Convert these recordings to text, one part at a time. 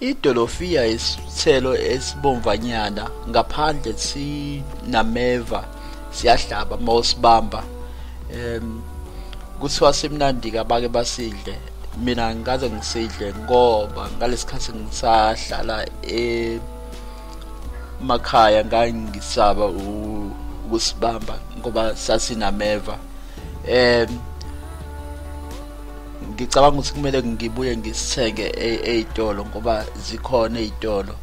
idolofiya isithelo esibomvanyana. Ngaphandle sinameva siyahlaba mawusibamba em kuthiwa simnandi kabake basidle. Mina ngikaze ngisidle ngoba ngalesikhathi ngisahlala emakhaya ngangisaba ukusibamba ngoba sasinameva. Em ngicabanga ukuthi kumele ngibuye ngisithenge ey'tolo ngoba zikhona ey'tolo.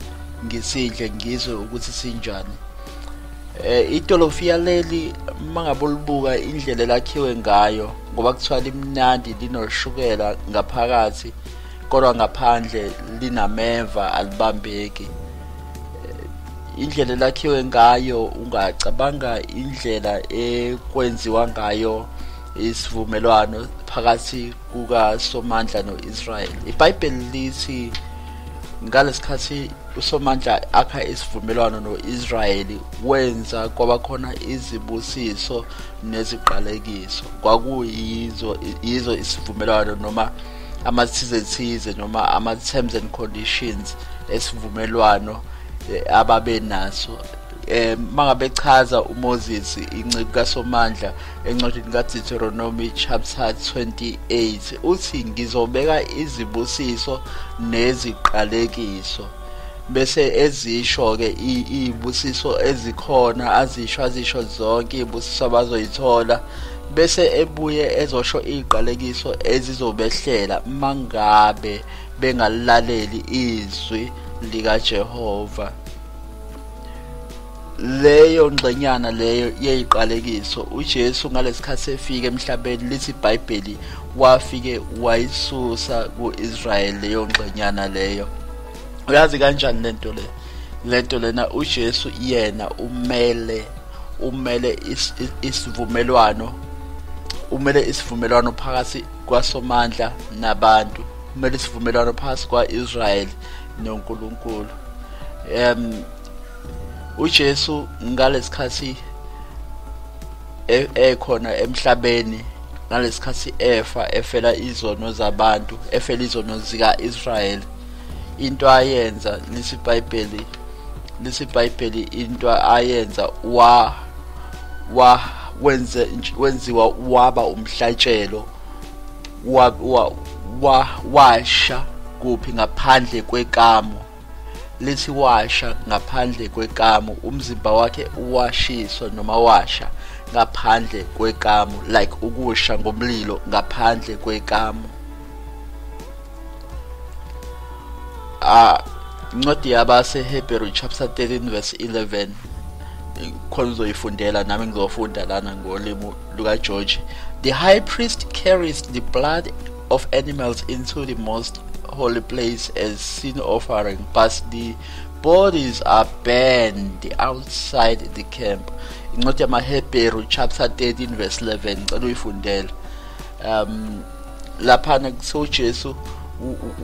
Ngisidle ngizwe ukuthi sinjani. Eh itolofiya leli mangabe ulibuka indlela elakhiwe ngayo ngoba kuthiwa limnandi linoshukela ngaphakathi kodwa ngaphandle linameva alibambeki. Indlela elakhiwe ngayo ungacabanga indlela ekwenziwa ngayo isivumelwano phakathi kukaSomandla noIsrael. iBhayibheli lithi ngalesikhathi uSomandla akha isivumelwano noIsrayeli wenza kwabakhona izibusiso neziqalekiso. Kwakuyizo yizo isivumelwano noma amathize thize noma ama terms and conditions esivumelwano eh, ababe naso. Eh mangabe chaza uMoses inciko kaSomandla encwadini kaDeuteronomy chapter 28 uthi ngizobeka izibusiso neziqalekiso. Bese ezisho ke izibusiso ezikhona azisho azisho zonke izibusiso abazoyithola. Bese ebuye ezosho iziqalekiso ezizobehlela mangabe bengalaleli izwi likaJehova. Leyo ngxenyana leyo yeyiqalekiso uJesu ngalesikhathi efika emhlabeni lithi iBhayibheli wafike wayisusa kuIsrael leyo ngxenyana leyo. Uyazi kanjani lento le? Lento lena uJesu yena umele umele isivumelwano umele isivumelwano phakathi kwaSomandla nabantu umele isivumelwano phakathi kwaIsrael noNkulunkulu. Em uJesu ngalesikhathi ekhona emhlabeni ngalesikhathi efa efela izono zabantu efela izono zika-Israel into ayenza lesiBhayibheli lesiBhayibheli into ayenza wa wa wenze wenziwa waba umhlatshelo wa washa kuphi ngaphandle kwekamo. Lithi washa ngaphandle kwekamu umzimba wakhe uwashiswa noma washa ngaphandle kwekamu like ukusha ngomlilo ngaphandle kwekamu. Ah incwadi yabaseHebrew chapter 13 verse 11 khona uzoyifundela nami ngizofunda lana ngolimi luka George. The high priest carries the blood of animals into the most holy place as sin offering, but the bodies are burned outside the camp. incwadi yamaHebheru chapter 13 verse 11 ngicela uyifundele um laphana kuthiwa uJesu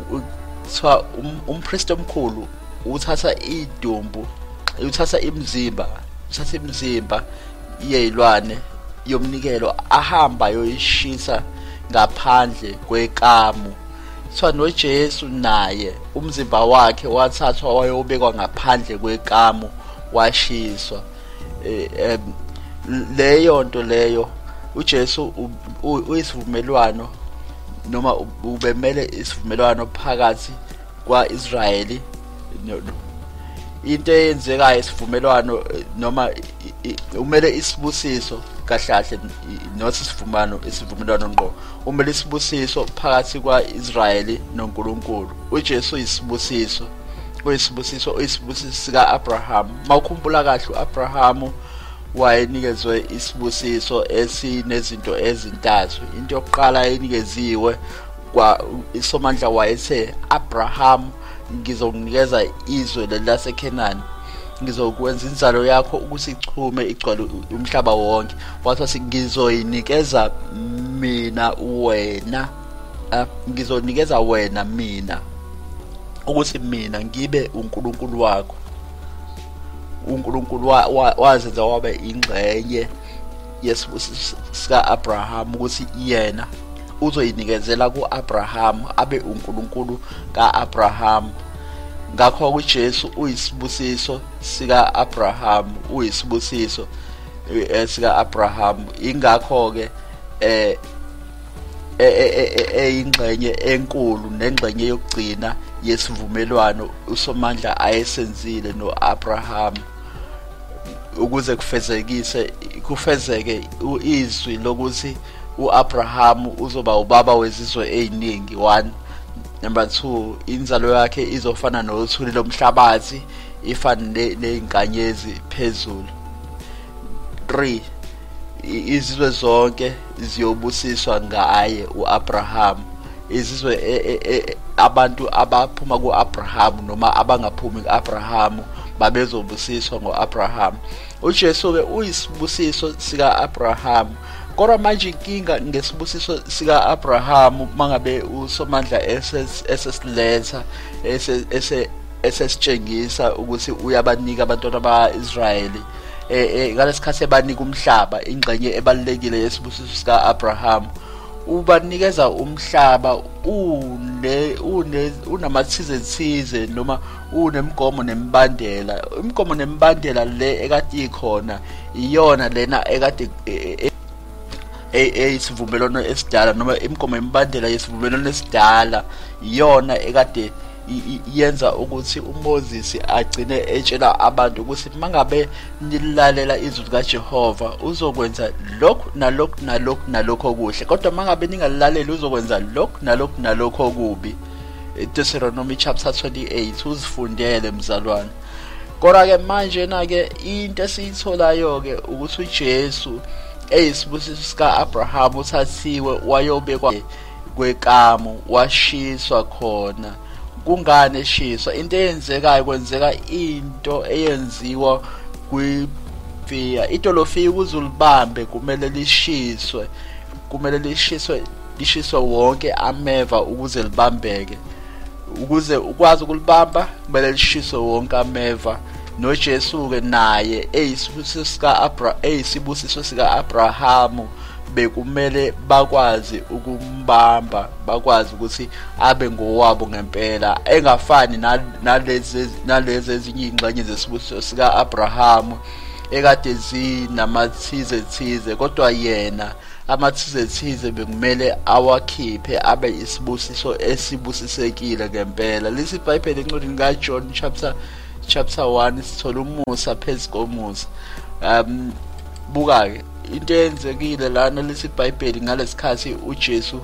kuthiwa umpriest omkhulu uthatha idumbu uthatha imzimba uthatha imzimba yezilwane yomnikelo ahamba yoyishisa ngaphandle kwekamu kuthiwa nojesu naye umzimba wakhe wathathwa wayobekwa ngaphandle kwekamu washiswa. Eh, leyo nto leyo ujesu uyisivumelwano noma ubemele isivumelwano phakathi kwa-israyeli into eyenzekayo isivumelwano eh, noma umele isibusiso kahlahle nothi isivumano isivumelwano ngqo. Umele isibusiso phakathi kwa-Israyeli noNkulunkulu. uJesu uyisibusiso uyisibusiso uyisibusiso sika-Abraham. Mawukhumbula kahle u-Abraham wayenikezwe isibusiso esinezinto ezintathu. Into yokuqala enikeziwe kwa isomandla wayethe Abraham ngizokunikeza izwe laseKenani ngizokwenza inzalo yakho ukuthi ichume igcwale umhlaba wonke. Wathi ngizoyinikeza mina wena ngizonikeza wena mina ukuthi mina ngibe uNkulunkulu wakho. uNkulunkulu wazenza wabe ingxenye yesibusiso sika Abraham ukuthi yena uzoyinikezela kuAbraham abe uNkulunkulu kaAbraham ngakho uJesu uyisibusiso sika Abraham uyisibusiso eh, sika Abraham ingakho ke eh eyingxenye enkulu nengxenye yokugcina yesivumelwano uSomandla ayesenzile noAbraham ukuze kufezekise kufezeke izwi lokuthi uAbraham uzoba ubaba wezizwe eziningi 1 number 2 inzalo yakhe izofana nothuli lomhlabathi ifane nezinkanyezi phezulu. 3 izizwe zonke ziyobusiswa ngaye uAbraham. Izizwe e, e, e, abantu abaphuma kuAbraham noma abangaphumi kuAbraham babezobusiswa ngoAbraham. uJesu ke uyisibusiso sikaAbraham. Kodwa manje inkinga ngesibusiso sika-abrahamu mangabe usomandla esesiletha esesitshengisa ukuthi uyabanika abantwana ba-israyeli eh, eh ngalesikhathi ebanika umhlaba ingxenye ebalulekile yesibusiso sika-abrahamu ubanikeza umhlaba une unamathize thize noma unemigomo nemibandela imigomo nemibandela le ekade ikhona iyona lena ekade e, e, eyisivumelwano esidala noma imigomo imibandela yesivumelwano esidala iyona ekade yenza ukuthi uMoses agcine etshela abantu ukuthi mangabe nilalela izwi likaJehova uzokwenza lokhu nalokhu nalokhu nalokho okuhle. Kodwa mangabe ningalaleli uzokwenza lokhu nalokhu nalokho okubi. Deuteronomy chapter 28 uzifundele mzalwane. Kodwa ke manje na ke into esiyitholayo ke ukuthi uJesu eyisibusiso sika-abrahama uthathiwe wayobekwa kwekamu washiswa khona. Kungani eshiswa? Into eyenzekayo kwenzeka into eyenziwa kwifiya idolofika ukuze ulibambe kumele lishiswe. Kumele lishiswe lishiswe wonke ameva ukuze libambeke. Ukuze ukwazi ukulibamba kumele lishiswe wonke ameva. noJesu-ke naye eyisibusiso sika-Abra eyisibusiso sika-Abrahamu bekumele bakwazi ukumbamba bakwazi ukuthi abe ngowabo ngempela engafani nalezi nalezi ezinye ingxenye zesibusiso sika-Abrahamu ekade zinamathize thize kodwa yena amathize thize bekumele awakhiphe abe isibusiso esibusisekile ngempela. Lesi iBhayibheli encwadini kaJohn chapter chapter 1 sithola umusa phezu komusa. Um buka ke into eyenzekile lana lesi iBhayibheli ngalesikhathi uJesu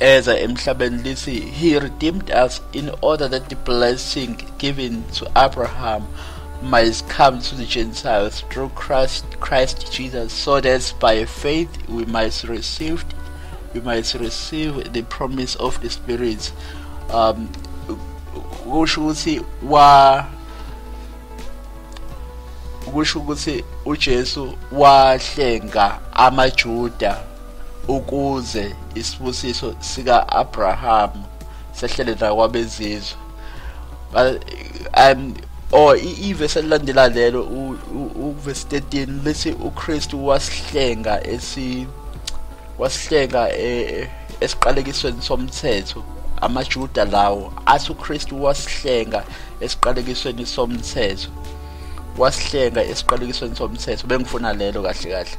eza emhlabeni lithi he redeemed us in order that the blessing given to Abraham might come to the Gentiles through Christ Christ Jesus so that by faith we might receive we might receive the promise of the Spirit. Um kusho ukuthi wa kusho ukuthi uJesu wahlenga amaJuda ukuze isibusiso sika Abraham sehlele la kwabezizwe. Um or ivesi elilandela lelo uverse 13 lithi uKristu wasihlenga esi wasihlenga e, esiqalekisweni somthetho. Amajuda lawo athi uKristu wasihlenga esiqalekisweni somthetho. Wasihlenga esiqalekisweni somthetho bengifuna lelo kahle kahle.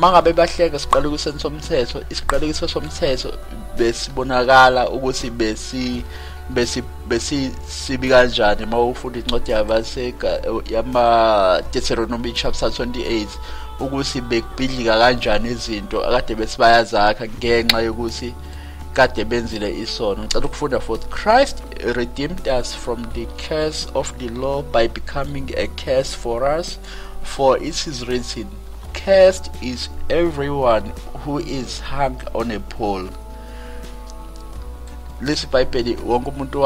Mangabe bahlenga esiqalekisweni somthetho isiqalekiso somthetho besibonakala ukuthi besi besi besi sibi kanjani mawufunda incwadi yabaseka yama Deuteronomy chapter 28 ukuthi bekubhidlika kanjani izinto akade besibayazakha ngenxa yokuthi kade benzile isono. Ngicela ukufunda futhi. Christ redeemed us from the curse of the law by becoming a curse for us for it is written cursed is everyone who is hung on a pole. Lesi bhayibheli wonke umuntu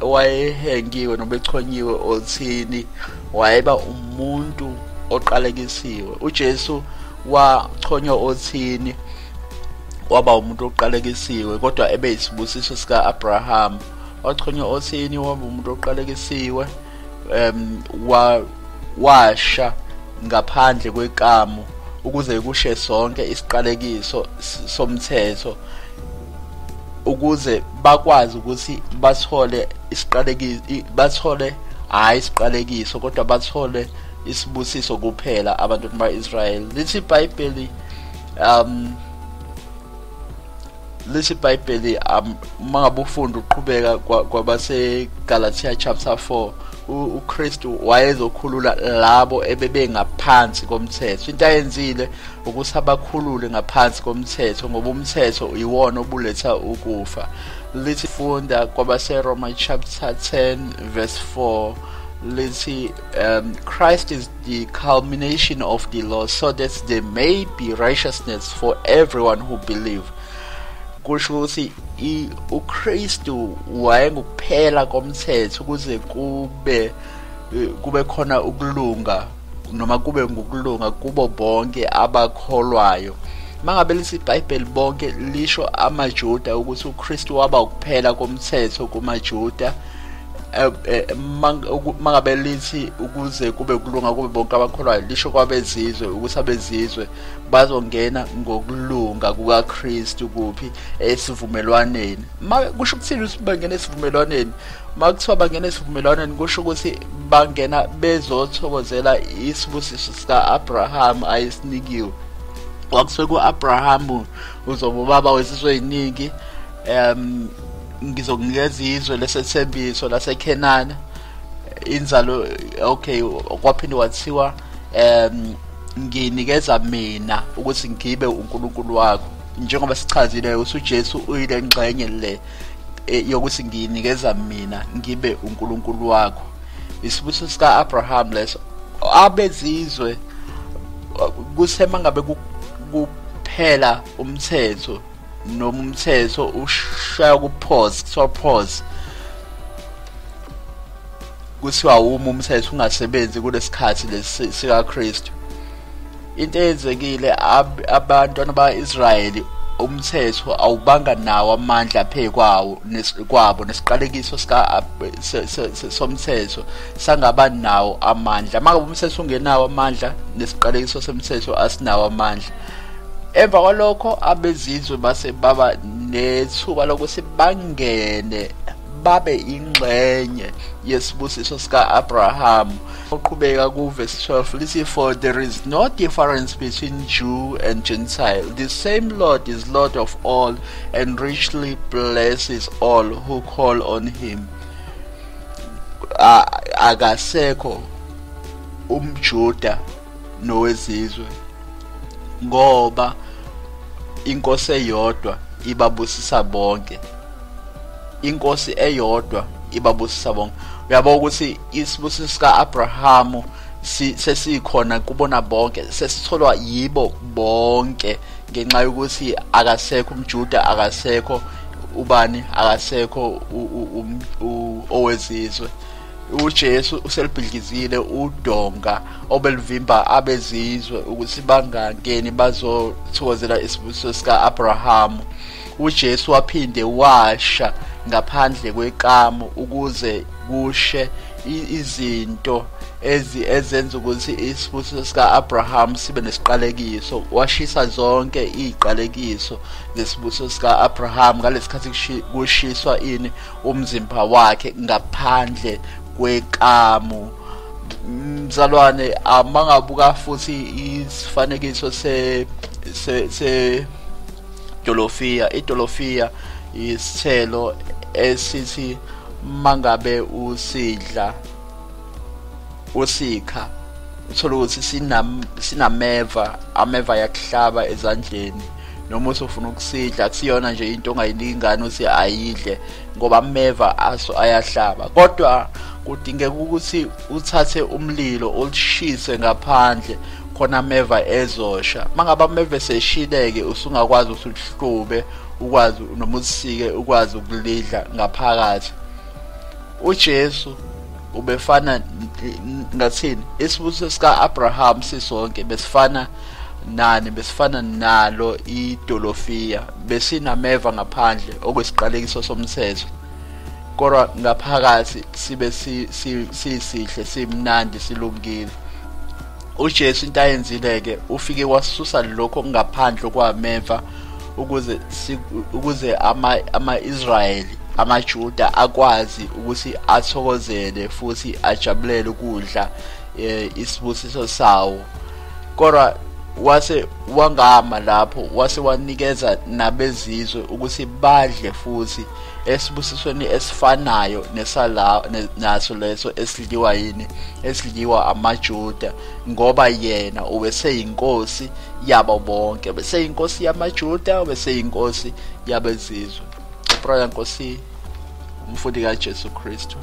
wayehengiwe noma echonyiwe othini wayeba umuntu oqalekisiwe. uJesu wachonywa othini waba umuntu oqalekisiwe kodwa ebe yisibusiso sika Abraham. Wachonywa othini waba umuntu oqalekisiwe em wa washa ngaphandle kwekamu ukuze kushe sonke isiqalekiso somthetho ukuze bakwazi ukuthi bathole isiqalekiso bathole hayi isiqalekiso kodwa bathole isibusiso kuphela abantu baka-Israyeli lithi iBhayibheli um lesi iBhayibheli mangabe ufunda uqhubeka kwabase Galatia chapter 4 uKristu wayezokhulula labo ebebengaphansi komthetho. Into ayenzile ukuthi abakhulule ngaphansi komthetho ngoba umthetho iwona obuletha ukufa. Lithi funda kwabase Roma chapter 10 verse 4 lithi um, Christ is the culmination of the law so that there may be righteousness for everyone who believe kusho ukuthi uKristu wayengukuphela komthetho ukuze kube kube khona ukulunga noma kube ngokulunga kubo bonke abakholwayo. Mangabe lisi iBhayibheli bonke lisho amaJuda ukuthi uKristu waba ukuphela komthetho kumaJuda mangabe lithi ukuze kube kulunga kube bonke abakholwayo lisho kwabezizwe ukuthi abezizwe bazongena ngokulunga kukaKristu kuphi esivumelwaneni. Kusho ukuthini ukuthi bangena esivumelwaneni? Makuthiwa bangena esivumelwaneni kusho ukuthi bangena bezothokozela isibusiso sika-abraham ayisinikiwe kwakusuke ku-abrahamu uzoba ubaba wezizwe ey'ningi um ngizokunikeza izwe lesethembiso laseKenana inzalo okay kwaphinde wathiwa em nginikeza mina ukuthi ngibe uNkulunkulu wakho. Njengoba sichazile usuJesu uyile ngxenye le e, yokuthi ngiyinikeza mina ngibe uNkulunkulu wakho. Isibusiso sika Abraham leso abezizwe kusema ngabe kuphela umthetho noma umthetho ushaya kupause kuthiwa pause. Kuthiwa uma umthetho ungasebenzi kulesikhathi lesi sikaKristu. Into eyenzekile abantwana baka-Israyeli umthetho awubanga nawo amandla phe kwawo kwabo nesiqalekiso sika somthetho sangaba nawo amandla. Manje umthetho ungenawo amandla nesiqalekiso somthetho asinawo amandla. Emva kwalokho abezizwe base baba nethuba lokuthi bangene babe ingxenye yesibusiso sika-abraham uqhubeka kuverse 12 lithi for there is no difference between jew and gentile. The same lord is lord of all and richly blesses all who call on him. Akasekho umjuda nowezizwe ngoba inkosi eyodwa ibabusisa bonke. Inkosi eyodwa ibabusisa bonke. Uyabona ukuthi isibusiso sika-abrahamu sesikhona kubona bonke sesitholwa yibo bonke ngenxa yokuthi akasekho umjuda akasekho ubani akasekho owezizwe. uJesu uselibhidlizile udonga obelivimba abezizwe ukuthi bangangeni bazothokozela isibusiso sika-Abrahamu. uJesu waphinde washa ngaphandle kwekamo ukuze kushe izinto ezi ezenza ukuthi isibusiso sika-Abraham sibe nesiqalekiso. Washisa zonke iziqalekiso zesibusiso sika-Abraham ngalesikhathi kushiswa ini umzimba wakhe ngaphandle kwekamu mzalwane amangabuka futhi isifanekiso se se dolofia idolofia isithelo esithi mangabe usidla usikha uthola ukuthi sinameva ameva yakuhlaba ezandleni. Noma usufuna ukusidla kusiyona nje into ongayilingani uthi ayidle ngoba ameva aso ayahlaba. Kodwa kudingeka ukuthi uthathe umlilo olishise ngaphandle khona ameva ezosha. Mangabe ameva seshileke usungakwazi ukuthi ulihlube ukwazi noma usike ukwazi ukulidla ngaphakathi. uJesu ubefana ngathini? Isibusiso sika Abraham sisonke besifana nani besifana nalo idolofia besinameva ngaphandle okwesiqalekiso somthetho. Kodwa ngaphakathi sibe sisihle simnandi silungile. uJesu into ayenzile ke ufike wasisusa lokho okungaphandle kwameva ukuze ukuze ama ama-Israyeli amajuda akwazi ukuthi athokozele futhi ajabulele ukudla eh, isibusiso sawo. Kodwa wase wangama lapho wase wanikeza nabezizwe ukuthi badle futhi esibusisweni esifanayo nesala naso leso esidliwa yini esidliwa amajuda ngoba yena ubeseyinkosi yabo bonke beseyinkosi yamajuda ubeseyinkosi yabezizwe. Praya Nkosi umfundi kaJesu Kristu.